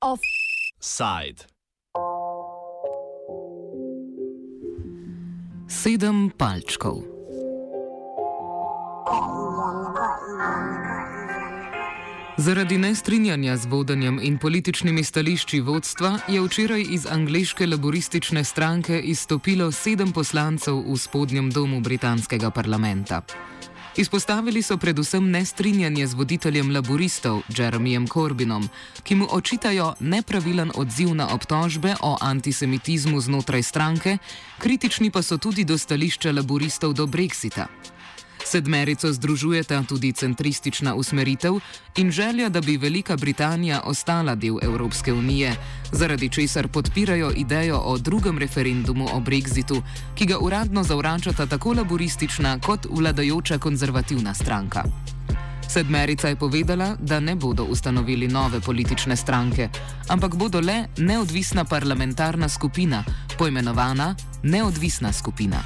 Offside. Zaradi nestrinjanja z vodenjem in političnimi stališči vodstva je včeraj iz angliške laboristične stranke izstopilo sedem poslancev v spodnjem domu britanskega parlamenta. Izpostavili so predvsem nestrinjanje z voditeljem laboristov Jeremyjem Corbynom, ki mu očitajo nepravilen odziv na obtožbe o antisemitizmu znotraj stranke, kritični pa so tudi do stališča laboristov do Brexita. Sedmerico združujeta tudi centristična usmeritev in želja, da bi Velika Britanija ostala del Evropske unije, zaradi česar podpirajo idejo o drugem referendumu o Brexitu, ki ga uradno zavračata tako laboristična kot vladajoča konzervativna stranka. Sedmerica je povedala, da ne bodo ustanovili nove politične stranke, ampak bodo le neodvisna parlamentarna skupina, poimenovana Neodvisna skupina.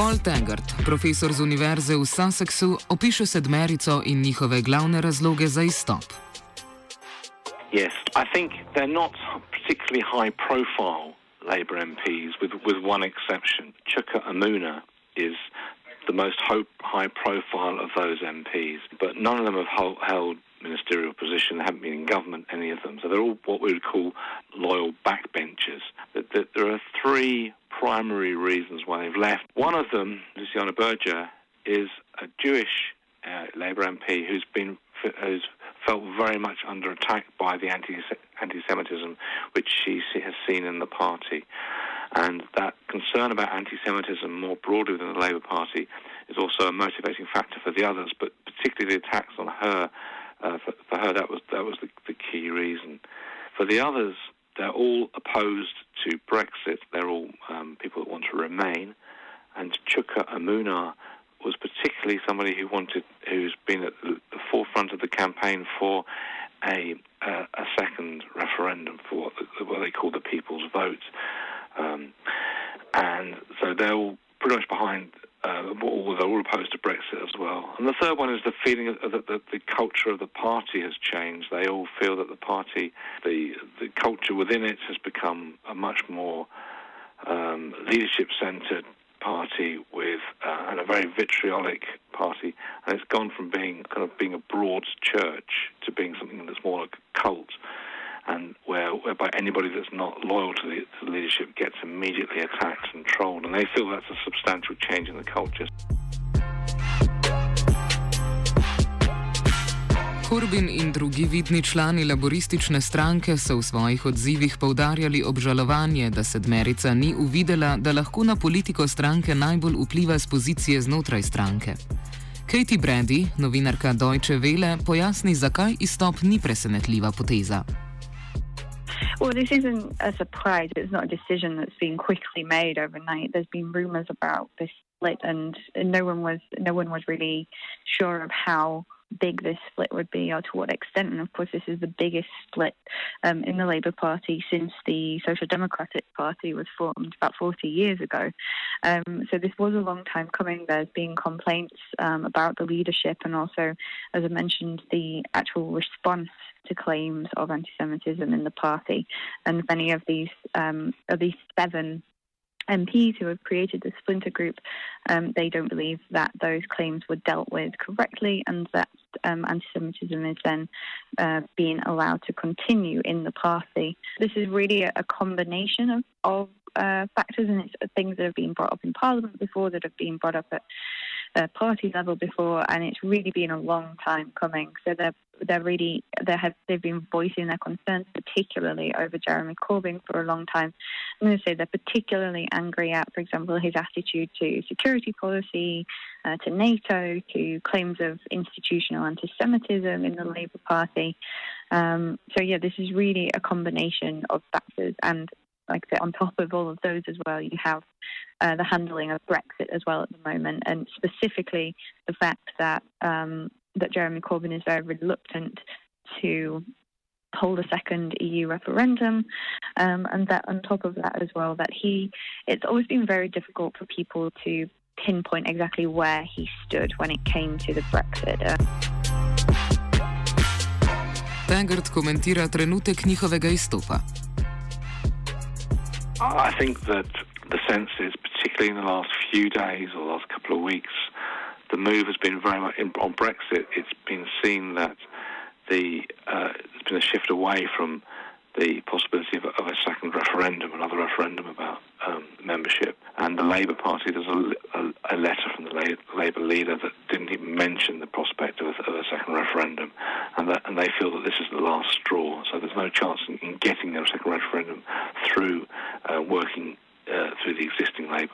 Paul Taggart, profesor z univerze v Sussexu, opiše sedmerico in njihove glavne razloge za izstop. Yes, I think they're not particularly high profile Labour MPs, with, with one exception. Chuka Amuna is the most high profile of those MPs, but none of them have hold, held ministerial position, they haven't been in government, any of them. So they're all what we would call loyal backbenchers. There are three primary reasons why they've left. One of them, Luciana Berger, is a Jewish uh, Labour MP who's been who's felt very much under attack by the anti anti-Semitism which she has seen in the party, and that concern about anti-Semitism more broadly within the Labour Party is also a motivating factor for the others, but particularly the attacks on her. Uh, for, for, her, that was that was the, the key reason. For the others, they're all opposed to Brexit. They're all um, people that want to remain. And Chuka Umunna was particularly somebody who wanted, who's been at the forefront of the campaign for a a, a second referendum for what, what, they call the people's vote. Um, and so they're all pretty much behind uh, they're all opposed to Brexit as well. And the third one is the feeling that the, the, culture of the party has changed. They all feel that the party, the the culture within it, has become a much more um, leadership-centered party with uh, and a very vitriolic party, and it's gone from being kind of being a broad church to being something that's more like a cult and where, whereby anybody that's not loyal to the, to the leadership gets immediately attacked and trolled, and they feel that's a substantial change in the culture. Corbyn in drugi vidni člani laboristične stranke so v svojih odzivih povdarjali obžalovanje, da sedmerica ni uvidela, da lahko na politiko stranke najbolj vpliva z pozicije znotraj stranke. Katie Brady, novinarka Deutsche Welle, pojasni, zakaj izstop ni presenetljiva poteza. Well, this isn't a surprise. It's not a decision that's been quickly made overnight. There's been rumours about this split, and no one was no one was really sure of how big this split would be or to what extent. And of course, this is the biggest split um, in the Labour Party since the Social Democratic Party was formed about 40 years ago. Um, so this was a long time coming. There's been complaints um, about the leadership and also, as I mentioned, the actual response to claims of anti-Semitism in the party. And many of these, um, of these seven MPs who have created the splinter group, um, they don't believe that those claims were dealt with correctly and that um, anti Semitism is then uh, being allowed to continue in the party. This is really a, a combination of, of uh, factors and it's things that have been brought up in Parliament before, that have been brought up at uh, party level before, and it's really been a long time coming. So they're they're really they have they've been voicing their concerns, particularly over Jeremy Corbyn for a long time. I'm going to say they're particularly angry at, for example, his attitude to security policy, uh, to NATO, to claims of institutional anti-Semitism in the Labour Party. Um, so yeah, this is really a combination of factors, and like I on top of all of those as well, you have uh, the handling of Brexit as well at the moment, and specifically the fact that um, that Jeremy Corbyn is very reluctant to hold a second EU referendum, um, and that on top of that as well, that he, it's always been very difficult for people to pinpoint exactly where he stood when it came to the Brexit. Taggart komentira trenutek njihovega izstopa. I think that the sense is, particularly in the last few days or the last couple of weeks, the move has been very much in, on Brexit. It's been seen that the uh, there's been a shift away from the possibility of, of a second referendum, another referendum about um, membership. And the Labour Party, there's a, a, a letter from the La- Labour leader that didn't even mention the prospect of a, of a second referendum, and, that, and they feel that this is the last straw. So there's no chance in, in getting a second referendum through uh, working uh, through the existing Labour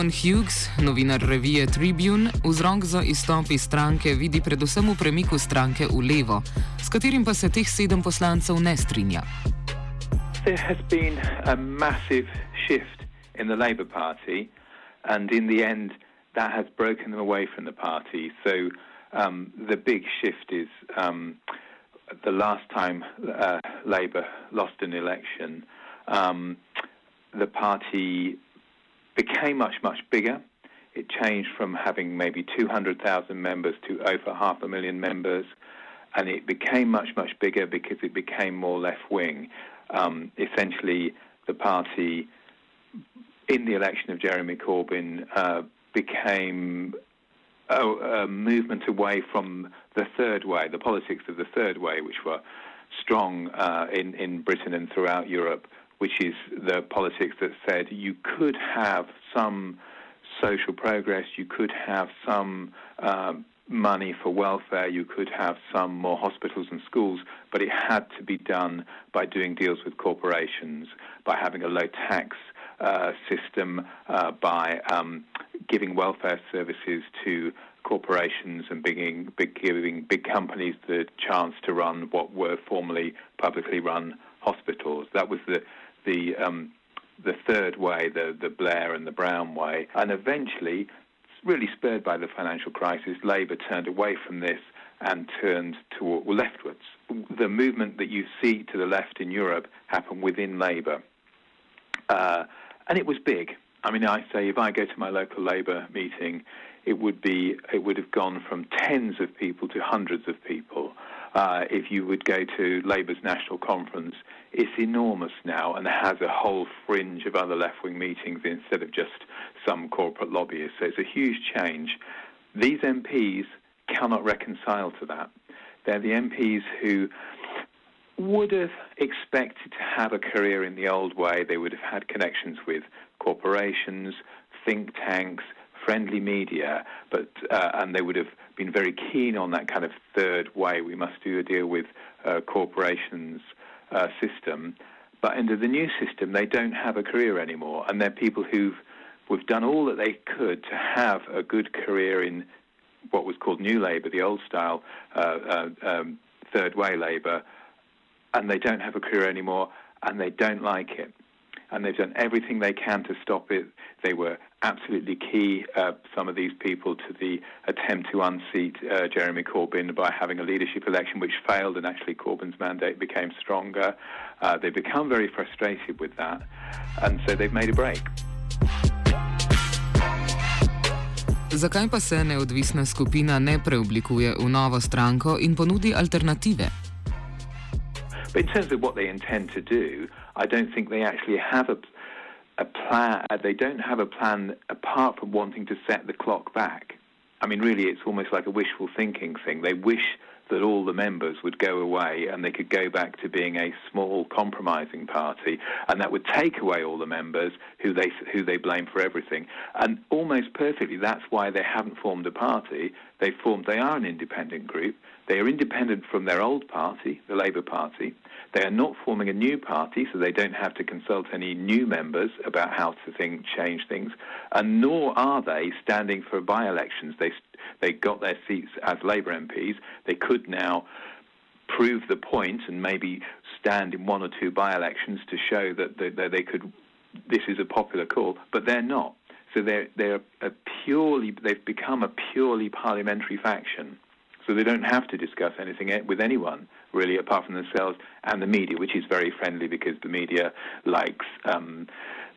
Solomon Hughes, novinar revije Tribune, vzrok za izstop iz stranke vidi predvsem v premiku stranke v levo, s katerim pa se teh sedem poslancev ne strinja. There has been a massive shift in the Labour Party, and in the end, that has broken them away from the party. So um, the big shift is um, the last time uh, Labour lost an election, um, the party became much, much bigger. It changed from having maybe 200,000 members to over half a million members. And it became much, much bigger because it became more left wing. Um, essentially, the party in the election of Jeremy Corbyn uh, became a, a, movement away from the third way, the politics of the third way, which were strong uh, in, in Britain and throughout Europe which is the politics that said you could have some social progress, you could have some um, money for welfare, you could have some more hospitals and schools, but it had to be done by doing deals with corporations, by having a low tax uh, system, uh, by um, giving welfare services to corporations and big, big, giving big companies the chance to run what were formerly publicly run hospitals. That was the the um, the third way, the the Blair and the Brown way, and eventually, really spurred by the financial crisis, Labour turned away from this and turned to well, leftwards. The movement that you see to the left in Europe happened within Labour, uh, and it was big. I mean, I say if I go to my local Labour meeting, it would be it would have gone from tens of people to hundreds of people. Uh, if you would go to Labour's national conference, it's enormous now and has a whole fringe of other left wing meetings instead of just some corporate lobbyists. So it's a huge change. These MPs cannot reconcile to that. They're the MPs who would have expected to have a career in the old way. They would have had connections with corporations, think tanks, friendly media, but uh, and they would have been very keen on that kind of third way. We must do a deal with uh, corporations uh, system, but under the new system, they don't have a career anymore, and they're people who've we've done all that they could to have a good career in what was called New Labour, the old style uh, uh, um, third way Labour, and they don't have a career anymore, and they don't like it and they've done everything they can to stop it. They were absolutely key, uh, some of these people, to the attempt to unseat uh, Jeremy Corbyn by having a leadership election which failed, and actually Corbyn's mandate became stronger. Uh, they've become very frustrated with that, and so they've made a break. Zakaj pa se neodvisna skupina ne preoblikuje v novo stranko in ponudi alternative? But in terms of what they intend to do, I don't think they actually have a, a plan. Uh, they don't have a plan apart from wanting to set the clock back. I mean, really, it's almost like a wishful thinking thing. They wish that all the members would go away and they could go back to being a small compromising party, and that would take away all the members who they who they blame for everything. And almost perfectly, that's why they haven't formed a party. They formed. They are an independent group. They are independent from their old party, the Labour Party. They are not forming a new party, so they don't have to consult any new members about how to think, change things, and nor are they standing for by-elections. They they got their seats as Labour MPs. They could now prove the point and maybe stand in one or two by-elections to show that they, that they could. This is a popular call, but they're not. So they're they're a purely they've become a purely parliamentary faction. So they don't have to discuss anything with anyone really, apart from themselves and the media, which is very friendly because the media likes, um,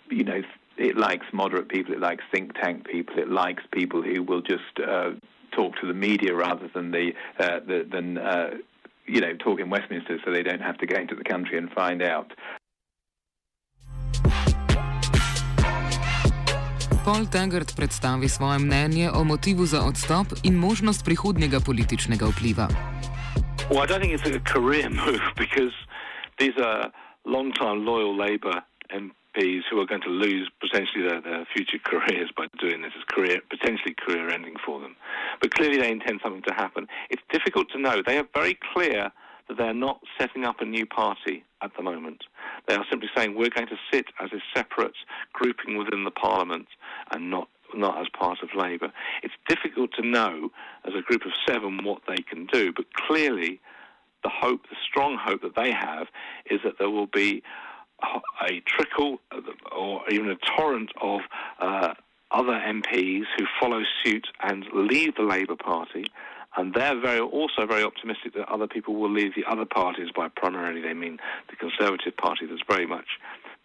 you know, it likes moderate people, it likes think tank people, it likes people who will just uh, talk to the media rather than the, uh, the than uh, you know talk in Westminster, so they don't have to go into the country and find out. Paul Taggart predstavi svoje mnenje o motivu za odstop in možnost prihodnjega političnega vpliva. Well, I don't think it's a career move because these are long-time loyal Labour MPs who are going to lose potentially their, their future careers by doing this. It's career, potentially career-ending for them. But clearly they intend something to happen. It's difficult to know. They are very clear that they're not setting up a new party at the moment. They are simply saying we're going to sit as a separate grouping within the Parliament and not not as part of Labour. It's difficult to know as a group of seven what they can do, but clearly the hope, the strong hope that they have is that there will be a trickle or even a torrent of uh, other MPs who follow suit and leave the Labour Party. And they're very, also very optimistic that other people will leave the other parties by primarily they mean the Conservative Party that's very much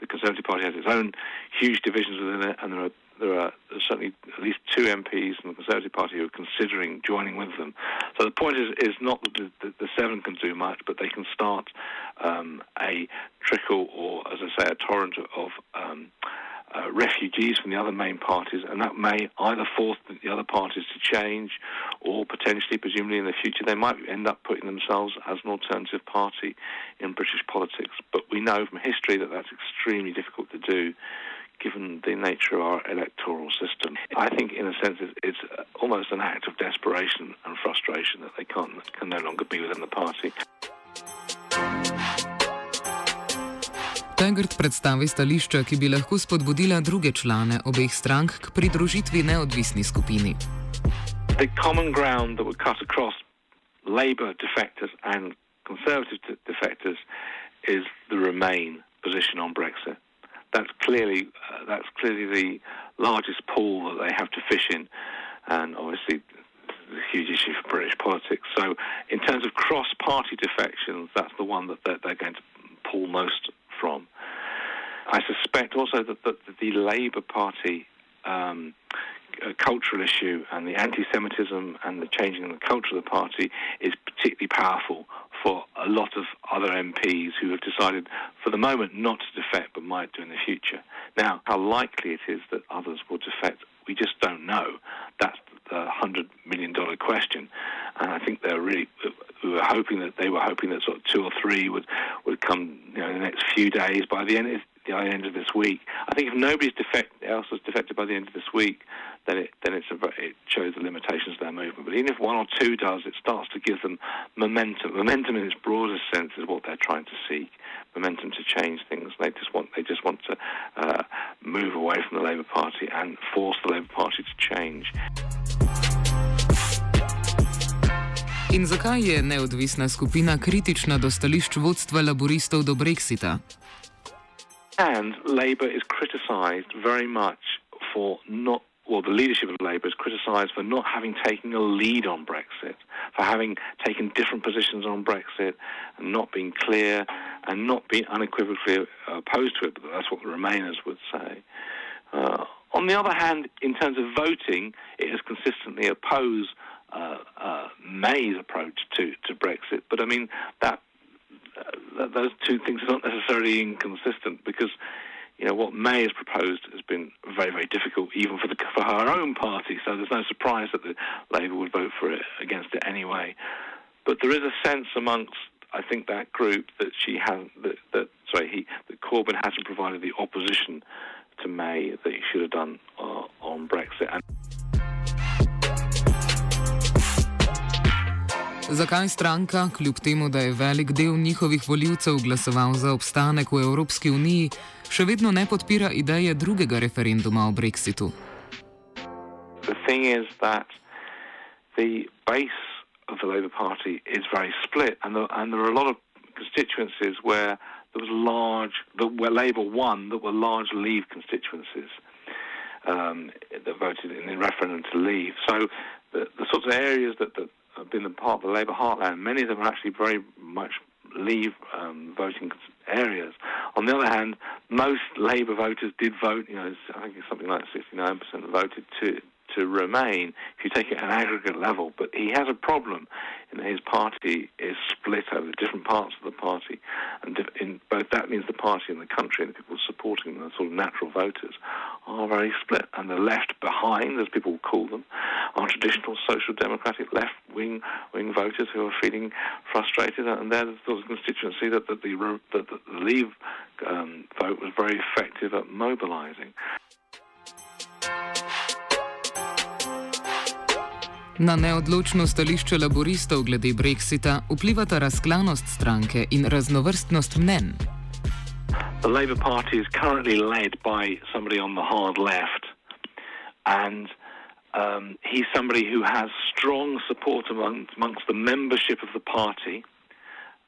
the Conservative Party has its own huge divisions within it, and there are there are certainly at least two MPs from the Conservative Party who are considering joining with them. So the point is, is not that the, the, the seven can do much, but they can start um, a trickle or, as I say, a torrent of um, uh, refugees from the other main parties, and that may either force the other parties to change, or potentially, presumably in the future, they might end up putting themselves as an alternative party in British politics. But we know from history that that's extremely difficult to do given the nature of our electoral system. I think, in a sense, it's, almost an act of desperation and frustration that they can't, can no longer be within the party. Taggart predstavi stališča, ki bi lahko spodbudila druge člane obeh strank k pridružitvi neodvisni skupini. The common ground that would cut across Labour defectors and Conservative defectors is the Remain position on Brexit. that's clearly uh, that's clearly the largest pool that they have to fish in, and obviously a huge issue for British politics. So, in terms of cross-party defections, that's the one that they're, they're going to pull most from. I suspect also that, that the Labour Party um, cultural issue and the anti-Semitism and the changing in the culture of the party is particularly powerful for a lot of other MPs who have decided for the moment not to defect but might do in the future. Now, how likely it is that others will defect, we just don't know. That's the hundred million dollar question, and I think they're really we were hoping that they were hoping that sort of two or three would would come you know in the next few days. By the end the end of this week, I think if nobody's defect, else has defected by the end of this week, then it then it's a, it shows the limitations of their movement. But even if one or two does, it starts to give them momentum. Momentum in its broadest sense is what they're trying to seek. Momentum to change things. They just want they just want to uh, move away from the Labour Party and force the Labour Party to change. In zakaj je neodvisna skupina kritična do stališč vodstva laboristov do Brexita? And Labour is criticised very much for not well, the leadership of Labour is criticised for not having taken a lead on Brexit, for having taken different positions on Brexit and not being clear and not being unequivocally opposed to it, but that's what the Remainers would say. Uh, on the other hand, in terms of voting, it has consistently opposed May's approach to, to Brexit. But I mean, that, uh, those two things are not necessarily inconsistent because you know, what May has proposed has been very, very difficult, even for the for her own party. So there's no surprise that the Labour would vote for it against it anyway. But there is a sense amongst, I think, that group that she hasn't, that, that sorry, he, that Corbyn hasn't provided the opposition to May that he should have done uh, on Brexit. And Zakaj stranka, kljub temu, da je velik del njihovih voljivcev glasoval za obstanek v Evropski uniji, še vedno ne podpira ideje drugega referenduma o Brexitu? The that base of the Labour Party is very split, and, the, and there are a lot of constituencies where there was large, where Labour won, that were large Leave constituencies um, that voted in the referendum to leave. So the, the sorts of areas that, that have been the part of the Labour heartland, many of them are actually very much leave um, voting areas. On the other hand, most Labour voters did vote. You know, I think it's something like 69% voted to to remain if you take it at an aggregate level. But he has a problem in his party is split over different parts of the party, and in both that means the party and the country and the people supporting them, the sort of natural voters, are very split. And the left behind, as people call them, are traditional social democratic left wing wing voters who are feeling frustrated, and they're the sort of constituency that, that the that the Leave um, vote was very effective at mobilising. Na neodločno stališče laboristov glede brexita vplivata razklanost stranke in raznovrstnost mnen. The Labour Party is currently led by somebody on the hard left, and um, he's somebody who has strong support among, amongst the membership of the party,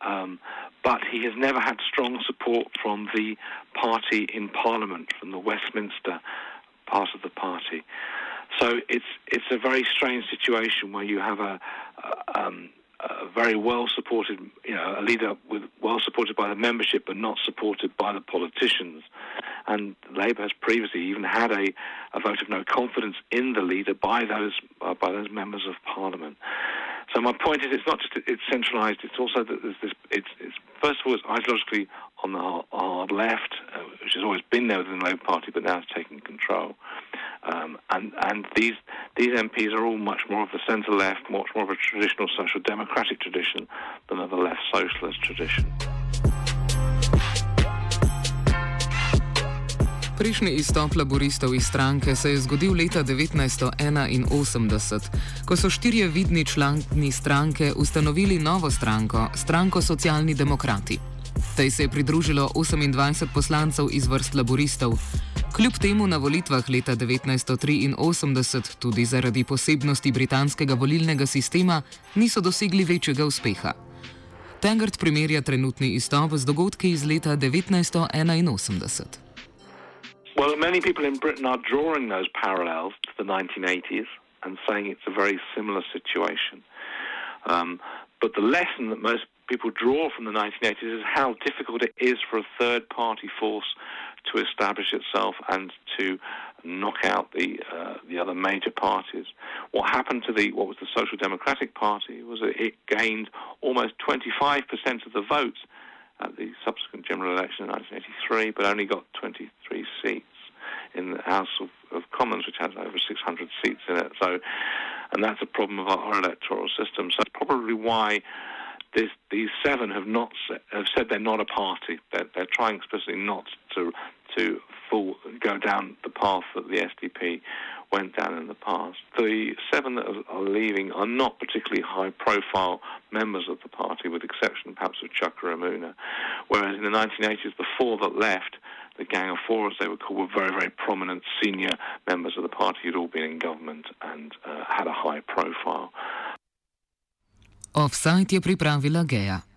um, but he has never had strong support from the party in Parliament, from the Westminster part of the party. So it's it's a very strange situation where you have a, a, um, a very well supported, you know, a leader with well supported by the membership, but not supported by the politicians. And Labour has previously even had a, a vote of no confidence in the leader by those uh, by those members of Parliament. So my point is, it's not just it's centralised. It's also that there's this. It's, it's first of all, it's ideologically on the hard left, uh, which has always been there within the Labour Party, but now it's taking control. Um, and and these these MPs are all much more of the centre left, much more of a traditional social democratic tradition than of the left socialist tradition. Prejšnji izstop laboristov iz stranke se je zgodil leta 1981, ko so štirje vidni člani stranke ustanovili novo stranko, stranko Socialni demokrati. Tej se je pridružilo 28 poslancev iz vrst laboristov. Kljub temu na volitvah leta 1983, tudi zaradi posebnosti britanskega volilnega sistema, niso dosegli večjega uspeha. Tengert primerja trenutni izstop z dogodki iz leta 1981. Well, many people in Britain are drawing those parallels to the 1980s and saying it's a very similar situation. Um, but the lesson that most people draw from the 1980s is how difficult it is for a third party force to establish itself and to knock out the uh, the other major parties. What happened to the what was the Social Democratic Party was that it gained almost 25% of the votes at the subsequent general election in 1983, but only got 23 seats in the House of, of Commons, which has over 600 seats in it. So, and that's a problem of our electoral system. So, that's probably why these seven have not have said they're not a party. They're, they're trying explicitly not to to go down the path that the SDP went down in the past. The seven that are leaving are not particularly high-profile members of the party, with exception perhaps of Chuka Umunna. Whereas in the 1980s, the four that left, the Gang of Four, as they were called, were very, very prominent senior members of the party who'd all been in government and uh, had a high profile. Offside je pripravila Geja.